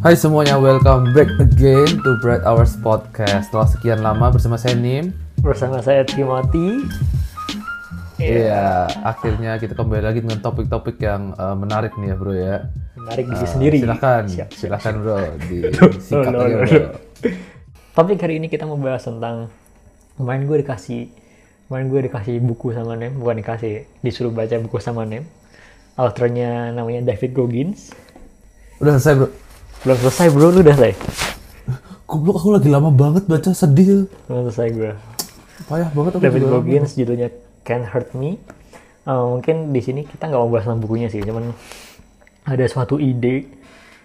Hai semuanya, welcome back again to Bright Hours Podcast. Setelah sekian lama bersama saya Nim. bersama saya Timothy. Iya, akhirnya kita kembali lagi dengan topik-topik yang eh, menarik nih ya bro ya. Menarik diri Eh, sendiri. Silakan, Siap, siap, silakan bro, disikat No, no, aja no, bro. Topik hari ini kita mau bahas tentang kemarin gue dikasih kemarin gue dikasih buku sama Nem, bukan dikasih, disuruh baca buku sama Nem. Authornya namanya David Goggins. Udah selesai bro. Belum selesai bro, lu udah selesai? Goblok aku lagi lama banget baca sedih. Belum selesai gue. Payah banget aku. David. Goggins judulnya Can't Hurt Me. Eh, mungkin di sini kita nggak mau bahas tentang bukunya sih, cuman ada suatu ide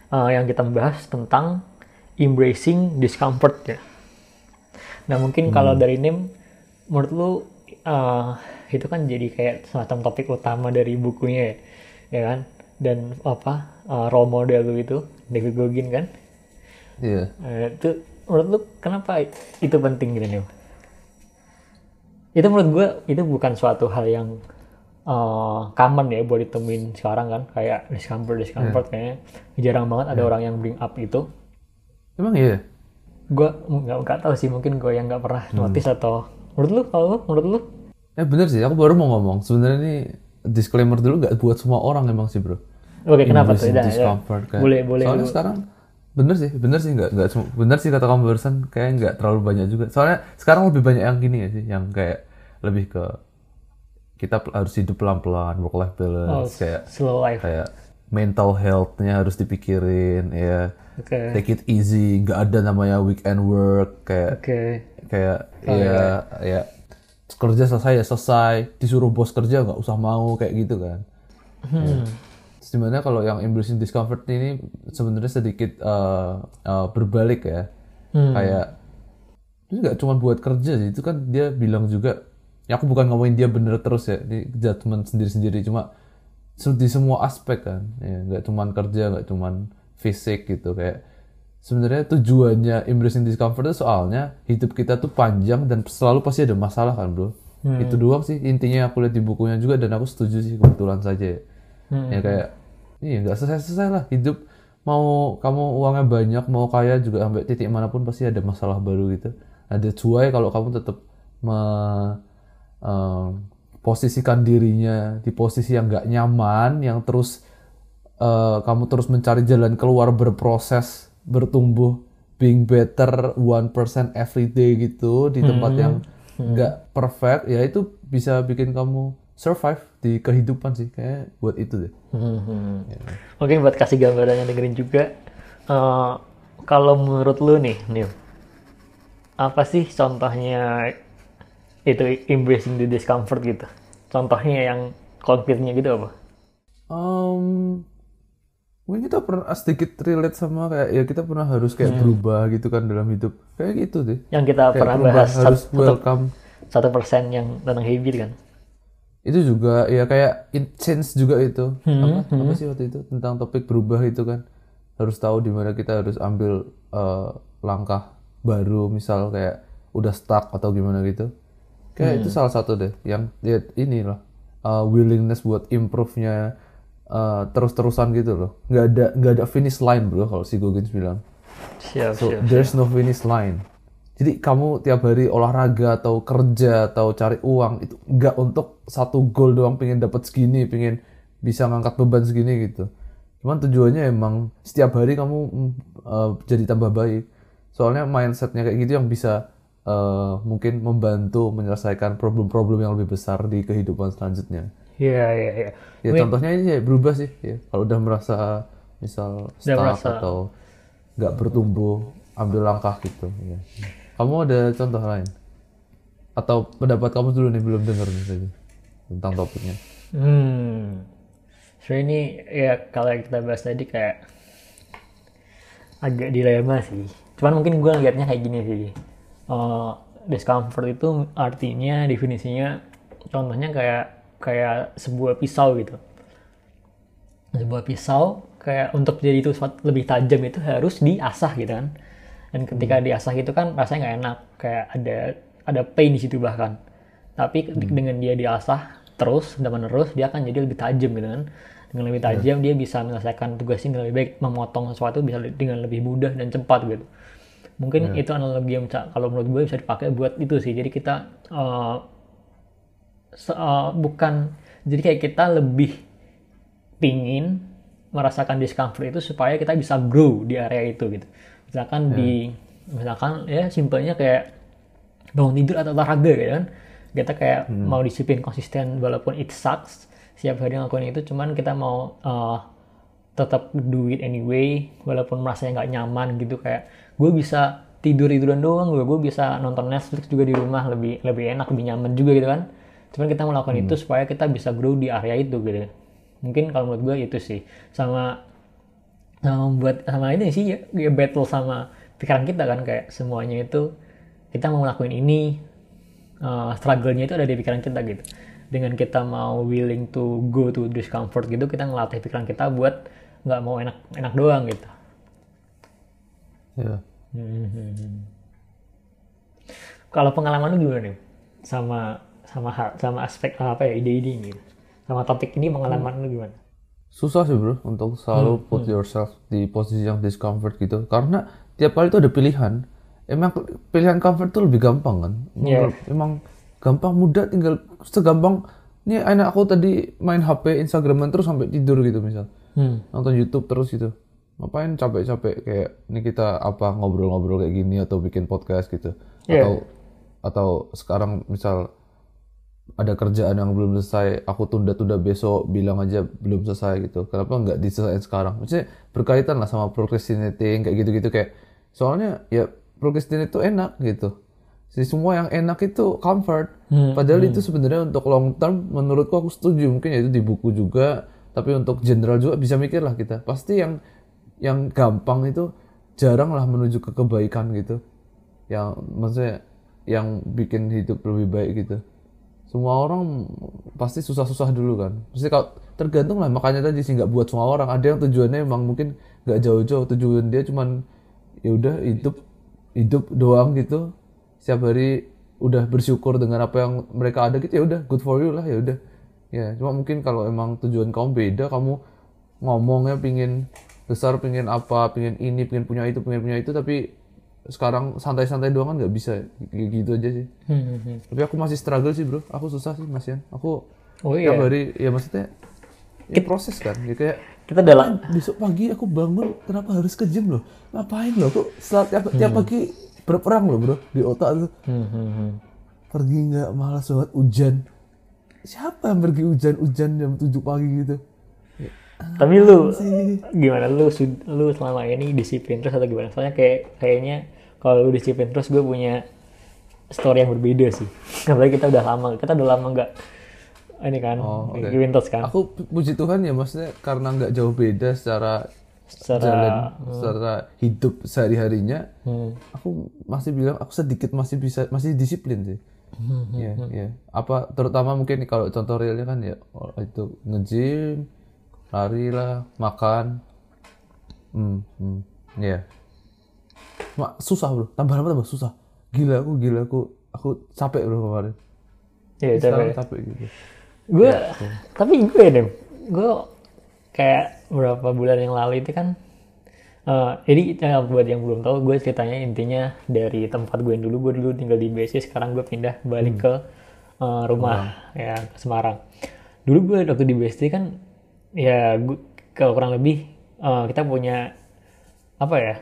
eh, yang kita bahas tentang embracing discomfort ya. Nah mungkin kalau dari Nim, menurut lu eh, itu kan jadi kayak semacam topik utama dari bukunya ya, ya kan? Dan apa eh, role model lu itu David Goggins kan? Iya. Eh, itu menurut lu kenapa itu penting gitu nih? Itu menurut gue itu bukan suatu hal yang eh, common ya buat ditemuin sekarang kan kayak discomfort discomfort kayaknya jarang banget ada orang yang bring up itu. Emang iya. Gue nggak nggak tahu sih mungkin gue yang nggak pernah notice atau menurut lu kalau lu menurut lu? Eh bener sih, aku baru mau ngomong. Sebenarnya ini disclaimer dulu nggak buat semua orang emang sih bro. Oke kenapa tuh? Discomfort kayak. Boleh boleh. Soalnya sekarang bener sih, bener sih nggak nggak bener sih kata kamu barusan kayak nggak terlalu banyak juga. Soalnya sekarang lebih banyak yang gini ya sih, yang kayak lebih ke kita harus hidup pelan-pelan, work life oh, balance, kayak slow life. kayak mental health-nya harus dipikirin, ya Oke. take it easy, nggak ada namanya weekend work, kayak Oke. kayak ya ya kerja selesai ya selesai, disuruh bos kerja nggak usah mau kayak gitu kan. Hmm. Terus di mana kalau yang embracing discomfort ini sebenarnya sedikit eh, eh, berbalik ya. Hmm. Kayak itu nggak cuma buat kerja sih, itu kan dia bilang juga. Ya aku bukan ngomongin dia bener terus ya, ini judgement sendiri-sendiri cuma di semua aspek kan, ya nggak cuma kerja, nggak cuma fisik gitu kayak sebenarnya tujuannya embracing discomfort itu soalnya hidup kita tuh panjang dan selalu pasti ada masalah kan bro. Itu doang sih intinya aku lihat di bukunya juga dan aku setuju sih kebetulan saja ya ya kayak iya nggak selesai-selesai lah hidup. Mau kamu uangnya banyak mau kaya juga sampai titik mana pun pasti ada masalah baru gitu. Ada cuai kalau kamu tetap posisikan dirinya di posisi yang nggak nyaman yang terus eh, kamu terus mencari jalan keluar berproses bertumbuh being better 1% every day gitu di tempat yang nggak perfect ya itu bisa bikin kamu survive di kehidupan sih kayak buat itu deh Hmm. Oke buat kasih gambaran yang dengerin juga. eh, kalau menurut lu nih, Neil, apa sih contohnya itu embracing the discomfort gitu? Contohnya yang konkretnya gitu apa? Um, mungkin kita pernah sedikit relate sama kayak ya kita pernah harus kayak berubah gitu kan dalam hidup kayak gitu deh Yang kita kayak pernah bahas harus satu welcome satu persen yang tentang habit kan? Itu juga ya kayak in- change juga itu. Apa apa sih waktu itu? Tentang topik berubah itu kan. Harus tahu di mana kita harus ambil eh, langkah baru misal kayak udah stuck atau gimana gitu. Kayak itu salah satu deh yang ya ini loh eh, willingness buat improve-nya eh, terus-terusan gitu loh. Nggak ada nggak ada finish line bro kalau si Goggins bilang. Siap, So siap. there's no finish line. Jadi kamu tiap hari olahraga atau kerja atau cari uang itu nggak untuk satu goal doang pengen dapat segini, pengen bisa ngangkat beban segini gitu. Cuman tujuannya emang setiap hari kamu eh, jadi tambah baik. Soalnya mindsetnya kayak gitu yang bisa eh, mungkin membantu menyelesaikan problem-problem yang lebih besar di kehidupan selanjutnya. Iya, iya, iya. Ya contohnya ini ya berubah sih ya. Kalau udah merasa misal stuck merasa- atau nggak bertumbuh, ambil langkah gitu. Ya. Kamu ada contoh lain? Atau pendapat kamu dulu nih belum dengar nih tadi tentang topiknya? Hmm. So ini ya kalau yang kita bahas tadi kayak agak dilema sih. Cuman mungkin gue ngeliatnya kayak gini sih. Eh, discomfort itu artinya definisinya contohnya kayak kayak sebuah pisau gitu. Sebuah pisau kayak untuk jadi itu lebih tajam itu harus diasah gitu kan. Dan ketika diasah itu kan rasanya nggak enak, kayak ada ada pain di situ bahkan. Tapi dengan dia diasah terus dan menerus dia akan jadi lebih tajam gitu kan. Dengan lebih tajam dia bisa menyelesaikan tugasnya dengan lebih baik. Memotong sesuatu bisa dengan lebih mudah dan cepat gitu. Mungkin itu analogi yang bisa- kalau menurut gue bisa dipakai buat itu sih. Jadi kita se- eh, bukan jadi kayak kita lebih pingin merasakan discomfort itu supaya kita bisa grow di area itu gitu misalkan di misalkan ya simpelnya kayak bangun tidur atau olahraga gitu kan. Kita kayak mau disiplin konsisten walaupun it sucks setiap hari ngelakuin itu cuman kita mau uh, tetap do it anyway walaupun merasa nggak nyaman gitu. Kayak gue bisa tidur tiduran doang gue gue bisa nonton Netflix juga di rumah lebih lebih enak lebih nyaman juga gitu kan. Cuman kita melakukan itu supaya kita bisa grow di area itu gitu. Mungkin kalau menurut gue itu sih. Sama sama buat sama ini sih ya, ya battle sama pikiran kita kan kayak semuanya itu kita mau ngelakuin ini uh, struggle-nya itu ada di pikiran kita gitu. Dengan kita mau willing to go to discomfort gitu kita ngelatih pikiran kita buat nggak mau enak enak doang gitu. Ya kalau pengalaman lu gimana nih? Sama sama hal sama aspek apa ya ide-ide ini? Sama topik ini pengalaman lu gimana susah sih bro untuk selalu put yourself di posisi yang discomfort gitu. Karena tiap kali itu ada pilihan. Emang pilihan comfort tuh lebih gampang kan? Iya. Menurut- emang gampang mudah tinggal segampang ini enak aku tadi main HP Instagraman terus sampai tidur gitu misal. Hmm. nonton YouTube terus gitu. Ngapain capek-capek kayak ini kita apa ngobrol-ngobrol kayak gini atau bikin podcast gitu. Iya. atau atau sekarang misal ada kerjaan yang belum selesai aku tunda-tunda besok bilang aja belum selesai gitu. Kenapa nggak diselesaikan sekarang? Maksudnya berkaitan lah sama procrastinating kayak gitu-gitu kayak soalnya ya procrastinate itu enak gitu. Si semua yang enak itu comfort. Hmm, padahal itu sebenarnya untuk long term menurutku aku setuju. Mungkin ya itu di buku juga tapi untuk general juga bisa mikir lah kita. Pasti yang yang gampang itu jarang lah menuju ke kebaikan gitu. Yang maksudnya yang bikin hidup lebih baik gitu semua orang pasti susah-susah dulu kan. Pasti kalau tergantung lah makanya tadi sih nggak buat semua orang. Ada yang tujuannya emang mungkin nggak jauh-jauh. Tujuan dia cuman ya udah hidup hidup doang gitu. Setiap hari udah bersyukur dengan apa yang mereka ada gitu ya udah good for you lah ya udah. Ya cuma mungkin kalau emang tujuan kamu beda kamu ngomongnya pingin besar pingin apa pingin ini pingin punya itu pingin punya itu tapi sekarang santai-santai doang kan nggak bisa. Gitu aja sih. Hmm, hmm, hmm. tapi aku masih struggle sih bro. Aku susah sih Mas Yan aku oh tiap iya. hari ya maksudnya ya proses kan. Ya kayak kita dalam besok pagi aku bangun kenapa harus ke gym loh? Ngapain loh? Kok setelah tiap, tiap pagi berperang loh bro di otak tuh. Hmm, hmm, hmm. pergi nggak malas banget hujan. Siapa yang pergi hujan-hujan jam 7 pagi gitu Tapi lu gimana? Lu lu selama ini disiplin terus atau gimana? Soalnya kayak kayaknya kalau lu disiplin terus gue punya story yang berbeda sih. Apalagi kita udah lama, kita udah lama nggak ini kan, Oh, disiplin terus kan. aku pu- puji Tuhan ya maksudnya karena nggak jauh beda secara Secara jalan secara hidup sehari harinya hmm, aku masih bilang aku sedikit masih bisa masih disiplin sih. Ya ya. Apa terutama mungkin kalau contoh realnya kan ya oh, itu nge-gym lari lah makan. Hmm, hmm ya Ma, susah bro. Tambah lama tambah? Susah. Gila aku gila aku. Aku capek bro kemarin. Ya sekarang tapi capek gitu. Gue tapi gue deh gue kayak beberapa bulan yang lalu itu kan eh, jadi eh, buat yang belum tahu gue ceritanya intinya dari tempat gue yang dulu gue dulu tinggal di BSD sekarang gue pindah balik ke eh, rumah ya ke Semarang. Dulu gue waktu di BSD kan ya gue kalau kurang lebih eh, kita punya apa ya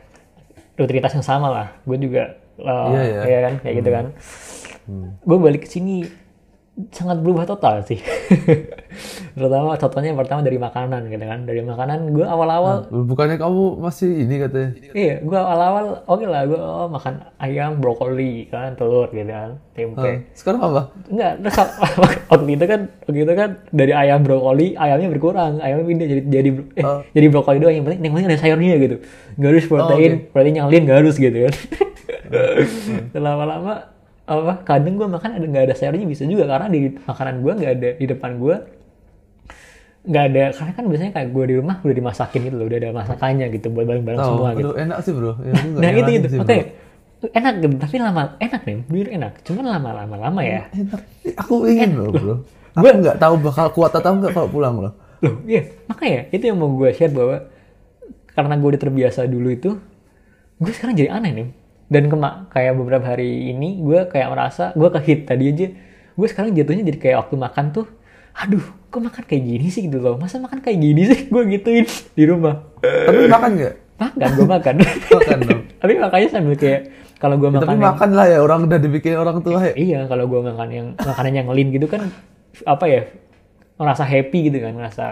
rutinitas yang sama lah. Gue juga eh, Iya, ya. ya kan kayak gitu kan. Gue balik ke sini sangat berubah total sih. Terutama contohnya yang pertama dari makanan gitu kan. Dari makanan gue awal-awal bukannya kamu masih ini katanya iya gue awal-awal oke lah gue oh, makan ayam brokoli kan telur gitu kan tempe. Eh, sekarang apa Enggak, terus waktu itu kan waktu itu kan dari ayam brokoli ayamnya berkurang, ayamnya pindah jadi jadi eh, Oh. jadi brokoli doang yang penting yang penting ada sayurnya gitu. Gak harus protein, protein yang lain gak harus gitu kan. Lama-lama apa? Kadang gue makan ada nggak ada sayurnya bisa juga karena di makanan gue nggak ada di depan gue nggak ada karena kan biasanya kayak gue di rumah udah dimasakin gitu loh udah ada masakannya gitu buat bareng-bareng tahu. semua gitu. Enak sih bro. Ya, nah itu gitu sih, oke. bro. enak gitu tapi lama enak nih jujur enak. Cuman lama-lama lama ya. Enak. Aku ingin loh bro. Aku nggak tahu bakal kuat atau nggak kalau pulang loh. Loh iya. Makanya itu yang mau gue share bahwa karena gue udah terbiasa dulu itu gue sekarang jadi aneh nih dan kema kayak beberapa hari ini gue kayak merasa gue ke hit tadi aja. Gue sekarang jatuhnya jadi kayak waktu makan tuh aduh kok makan kayak gini sih? gitu loh. Masa makan kayak gini sih? Gue gituin di rumah. Tapi makan nggak? Makan gue makan. Makan dong. Tapi makanya sambil kayak kalau gue makan tapi yang- makan lah ya orang udah dibikin orang tua ya. Iya kalau gue makan yang makanan yang lean gitu kan apa ya ngerasa happy gitu kan ngerasa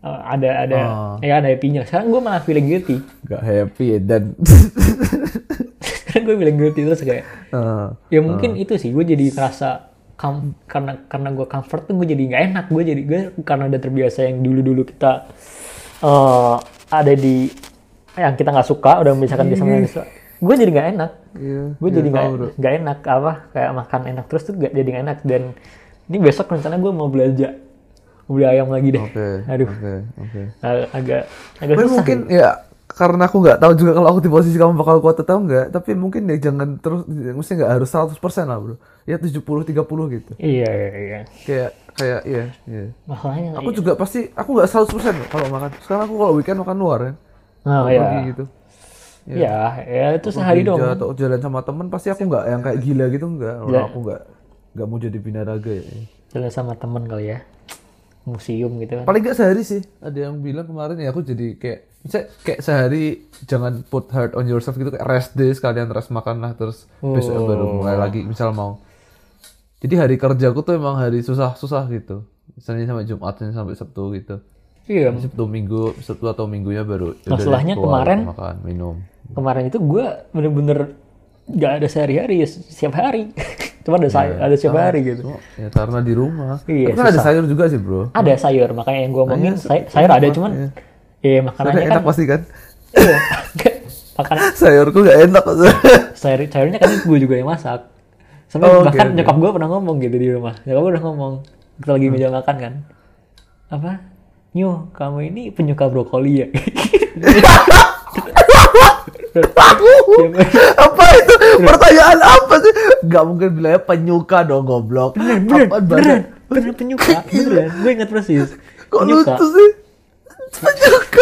uh, ada ada Oh. ya ada happy-nya. Sekarang gue malah feeling guilty. Nggak happy ya dan sekarang gue feeling guilty terus kayak Eh, ya mungkin itu sih gue jadi ngerasa com- karena karena gue comfort tuh gue jadi nggak enak. Gue jadi gue karena udah terbiasa yang dulu dulu kita eh, ada di yang kita nggak suka udah misalkan bisa gue jadi nggak enak. Iya, gue iya, jadi nggak tahu, bro. nggak enak apa kayak makan enak terus tuh gak jadi nggak enak. Dan ini besok rencana gue mau belanja beli ayam lagi deh. Oke aduh. oke ag- agak agak susah. mungkin ya karena aku nggak tahu juga kalau aku di posisi kamu bakal kuat atau enggak tapi mungkin ya jangan terus mesti nggak harus 100% lah bro. Ya 70 30 gitu. Iya iya iya. Kayak kayak iya iya. Masalahnya aku juga pasti aku nggak 100% kalau makan. Sekarang aku kalau weekend makan luar ya. Nah pergi ya gitu ya ya itu sehari dong atau jalan sama temen pasti aku nggak yang kayak gila gitu enggak Ya. kalau aku nggak nggak mau jadi binaraga ya. Jalan sama temen kali ya. Museum gitu kan. Paling nggak sehari sih. Ada yang bilang kemarin ya aku jadi kayak misalnya kayak sehari jangan put hard on yourself gitu kayak rest day sekalian rest makan lah terus besok Oh. baru mulai lagi misal mau. Jadi hari kerjaku tuh emang hari susah-susah gitu. Misalnya sampai Jumatnya sampai Sabtu gitu. Iya. Sabtu Minggu Sabtu atau Minggunya baru ya Masalahnya keluar, kemarin- makan minum. kemarin itu gue bener-bener nggak ada sehari-hari ya setiap hari. Cuma ada say ada setiap hari gitu. Cuma, ya karena di rumah. Iya, Tapi kan ada sayur juga sih bro. Ada sayur makanya yang gue omongin Iya, say- sayur ada cuman iya. Iya Sayurnya makanannya kan enak pasti kan? Iya, makan sayurku gak enak sayur sayurnya kan gue juga yang masak. Sampai Oh, bahkan oke. nyokap gue pernah ngomong gitu di rumah. Nyokap gue udah ngomong kita lagi meja makan kan. Apa? Nyu, kamu ini penyuka brokoli ya? apa itu? Pertanyaan apa sih? Gak mungkin bilangnya penyuka dong goblok. Beneran, beneran, bahasa- beneran penyuka, beneran. Gue ingat persis. kok penyuka. lucu sih? penyuka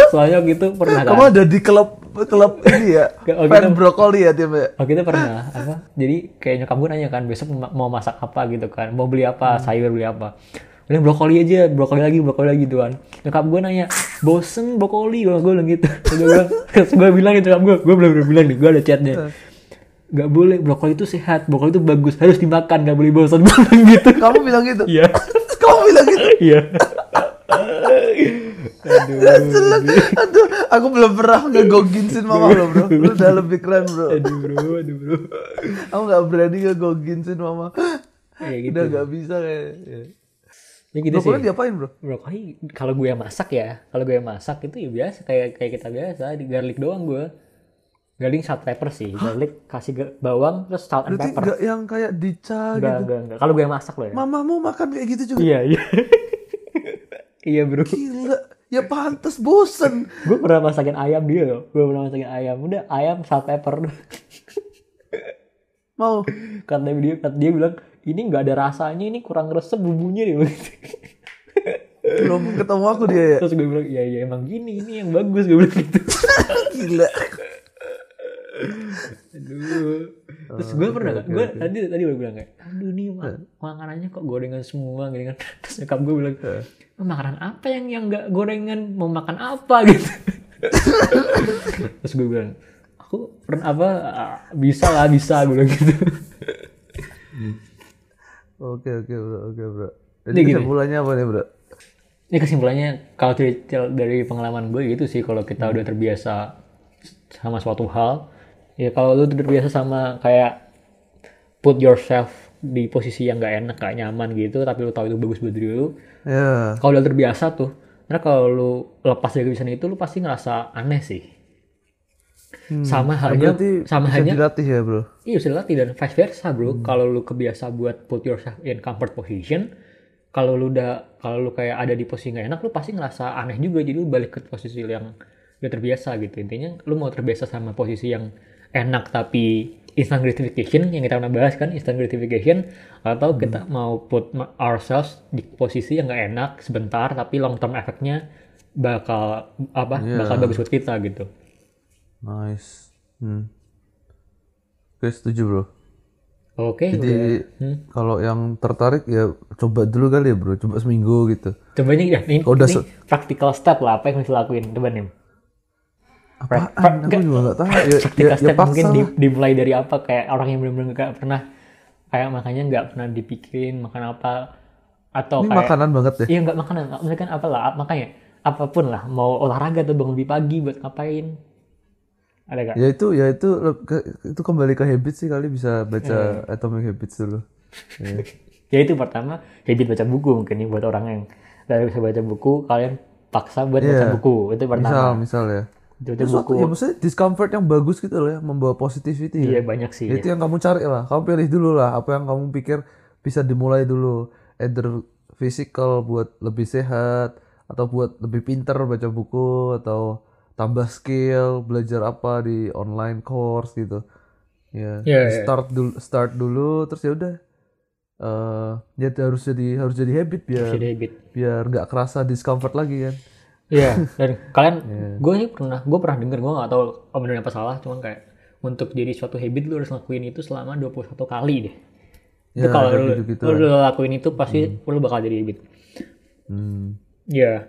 Soalnya gitu pernah kan. kamu ada di klub klub ini ya Oh, fan gitu. brokoli ya tim ya Oh kita pernah apa? Jadi kayak nyokap gue nanya kan besok ma- mau masak apa gitu kan, mau beli apa, sayur beli apa. Udah brokoli aja, brokoli lagi, brokoli lagi gitu kan. Nyokap gue nanya, bosen brokoli, gue bilang gitu. Terus gue bilang, gue bilang gitu nyokap gue, gue belum bilang nih, gue ada chatnya. Gak boleh, brokoli itu sehat, brokoli itu bagus, harus dimakan, gak boleh bosan, gue bilang gitu. kamu bilang gitu Iya, kamu bilang gitu iya. Aduh, aduh aku belum pernah ngegoginsin mama lo bro. Lu udah lebih keren bro. Aduh bro, aduh bro. aku gak berani ngegoginsin mama. Kayak gitu. udah gak bisa kayak. Ya. Ya gitu sih. brokoli diapain bro? Brokoli kalau gue yang masak ya. Kalau gue yang masak itu ya biasa kayak kayak kita biasa di garlic doang gue. Garlic salt pepper sih. Garlic kasih bawang terus salt and berarti pepper. nggak yang kayak dica enggak gitu? enggak enggak kalau gue yang masak loh ya. Mamamu makan kayak gitu juga? Iya iya. Iya bro. Gila ya pantas bosen. Gue pernah masakin ayam dia loh. Gue pernah masakin ayam. Udah ayam salt pepper. Mau? Kata dia kata dia bilang ini nggak ada rasanya ini kurang resep bumbunya dia bilang gitu. belum ketemu aku dia ya? Terus gue bilang iya iya emang gini ini yang bagus gue bilang gitu. Gila. Aduh. Terus gue pernah gak, gue tadi tadi gue bilang kayak, aduh nih mak makanannya kok gorengan semua kan. Terus nyokap gue bilang, "Oh, makanan apa yang yang gak gorengan mau makan apa gitu. Terus gue bilang, aku pernah apa bisa lah bisa gue bilang gitu. oke oke bro oke bro Ini jadi gini. kesimpulannya apa nih bro Ini kesimpulannya kalau dari, dari pengalaman gue gitu sih kalau kita udah terbiasa sama suatu hal, ya kalau lu terbiasa sama kayak put yourself di posisi yang gak enak, gak nyaman gitu, tapi lu tahu itu bagus buat diri lu, ya kalau udah terbiasa tuh, karena kalau lu lepas dari kebiasaan itu, lu pasti ngerasa aneh sih. sama halnya, Hmm. sama halnya, dilatih ya bro iya bisa dilatih dan vice versa bro. Kalau lu kebiasa buat put yourself in comfort position, kalau lu udah, kalau lu kayak ada di posisi nggak enak, lu pasti ngerasa aneh juga. Jadi lu balik ke posisi yang udah terbiasa gitu. Intinya lu mau terbiasa sama posisi yang enak tapi instant gratification yang kita pernah bahas kan instant gratification atau Hmm. kita mau put ourselves di posisi yang nggak enak sebentar tapi long term efeknya bakal apa Iya. bakal bagus buat kita gitu Nice. Hmm. Oke, setuju bro. oke Jadi udah. Hmm. kalau yang tertarik ya coba dulu kali ya bro, coba seminggu gitu. coba ini, ini, Oh, udah ini practical step lah apa yang harus lakuin coba nih Apaan? Aku juga nggak tahu. Ya, ya, ya mungkin di- dimulai dari apa kayak orang yang benar-benar pernah kayak makanya nggak pernah dipikirin makan apa atau Ini kayak makanan banget deh. Iya nggak makanan, misalkan apa lah, makanya apa pun lah, mau olahraga atau bangun lebih pagi buat ngapain, ada gak? Ya itu, ya itu, itu kembali ke habit sih kali bisa baca Hmm. Atomic Habits dulu. Ya. Ya itu pertama, habit baca buku mungkin nih buat orang yang nggak bisa baca buku, kalian paksa buat baca Iya. buku, itu Misal, pertama. misal ya. Itu buku, ya maksudnya discomfort yang bagus gitu loh ya, membawa positivity iya ya. banyak sih. Ya, Itu yang kamu cari lah. Kamu pilih dulu lah apa yang kamu pikir bisa dimulai dulu. Either physical buat lebih sehat atau buat lebih pinter baca buku atau tambah skill, belajar apa di online course gitu. Ya, Iya, iya. start dulu start dulu terus ya udah eh ya harus jadi harus jadi habit biar Jadi habit. biar nggak kerasa discomfort lagi kan. Iya, dan kalian, Iya. gue sih pernah, gue pernah denger, gue nggak tahu apa benar apa salah, cuman kayak untuk jadi suatu habit lu harus lakuin itu selama 21 kali deh. itu Ya, kalau kayak lu, gitu-gitu lu lah. lakuin itu pasti lu bakal jadi habit. Hmm. Iya.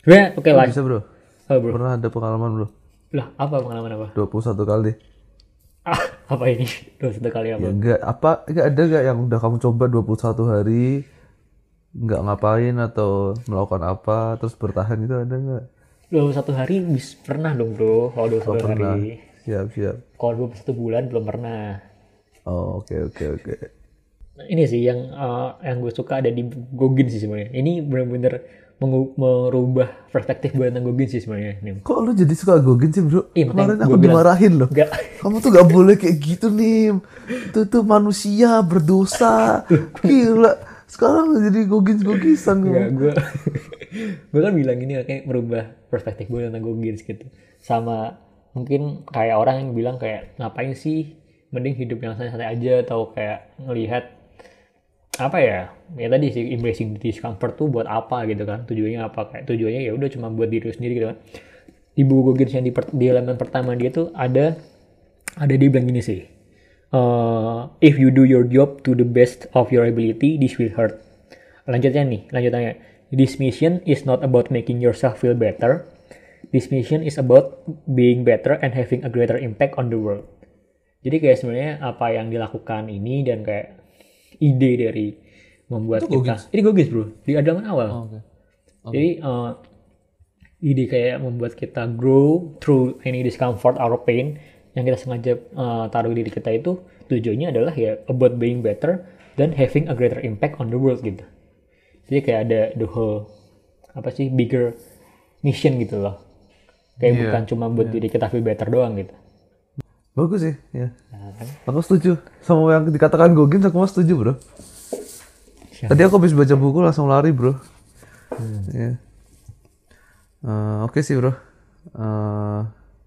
Sebenarnya oke lah. Bisa bro. Oh, bro. Pernah ada pengalaman bro. Lah, apa pengalaman apa? 21 kali. Ah, apa ini? Dua satu kali apa? Ya enggak apa enggak ada enggak yang udah kamu coba 21 hari nggak ngapain atau melakukan apa terus bertahan itu ada enggak? Dua satu hari bis pernah dong bro. Kalau dua satu pernah. hari. Siap siap. Kalau dua satu bulan belum pernah. Oh oke oke oke. Nah, ini sih yang eh, yang gue suka ada di Gogin sih sebenarnya. Ini benar-benar merubah perspektif gue tentang Gogin sih sebenarnya. Kok lu jadi suka gogin sih bro? Iya, Kemarin aku bilang. dimarahin loh. Enggak. Kamu tuh gak boleh kayak gitu nih. Itu tuh manusia berdosa. Gila. Sekarang jadi gogins-gogisan Enggak, kamu. gue gue kan bilang ini kayak merubah perspektif gue tentang Gogins gitu. Sama mungkin kayak orang yang bilang kayak ngapain sih mending hidup yang santai-santai aja atau kayak ngelihat apa ya ya tadi sih embracing the discomfort tuh buat apa gitu kan tujuannya apa kayak tujuannya ya udah cuma buat diri sendiri gitu kan di buku Goggins yang di, per- di halaman pertama dia tuh ada ada dia bilang gini sih uh, if you do your job to the best of your ability this will hurt. Lanjutnya nih lanjutannya. This mission is not about making yourself feel better. This mission is about being better and having a greater impact on the world. Jadi kayak sebenarnya apa yang dilakukan ini dan kayak ide dari membuat Itu kita ini Goggins bro. Di halaman awal. Oh, Oke. jadi eh, ide kayak membuat kita grow through any discomfort or pain yang kita sengaja eh, taruh di diri kita itu tujuannya adalah ya about being better dan having a greater impact on the world gitu. Jadi kayak ada the whole apa sih bigger mission gitu loh. Kayak Iya, bukan cuma buat diri kita feel better doang gitu. Bagus sih, ya. Nah, kan? Aku setuju sama yang dikatakan Gogins aku mah setuju bro. Siap. Tadi aku habis baca buku langsung lari bro. Ya. Eh, Oke sih bro. Eh,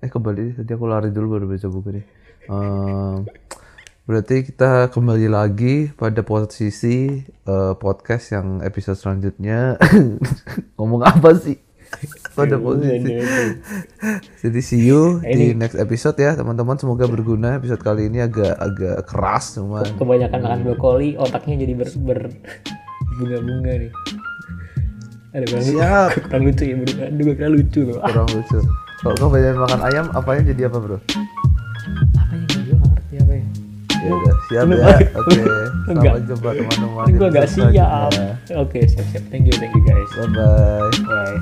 eh kembali tadi aku lari dulu baru baca buku nih. Eh, berarti kita kembali lagi pada posisi eh, podcast yang episode selanjutnya. Ngomong apa sih? pada posisi. Jadi see you di next episode ya teman-teman. Semoga berguna. Episode kali ini agak agak keras cuman Kebanyakan makan brokoli, otaknya jadi ber, ber- bunga-bunga nih. Ada kurang, Siap. kurang lucu ya. Aduh, kira lucu loh. Kurang lucu. Kalau kau banyak makan ayam, apanya jadi apa bro? apa yang gue nggak ngerti apa ya? Ya udah, siap Lu- ya. Oke, Enggak. sampai jumpa teman-teman. Gue gak siap. Oke, siap siap. Thank you, thank you guys. Bye bye. Bye.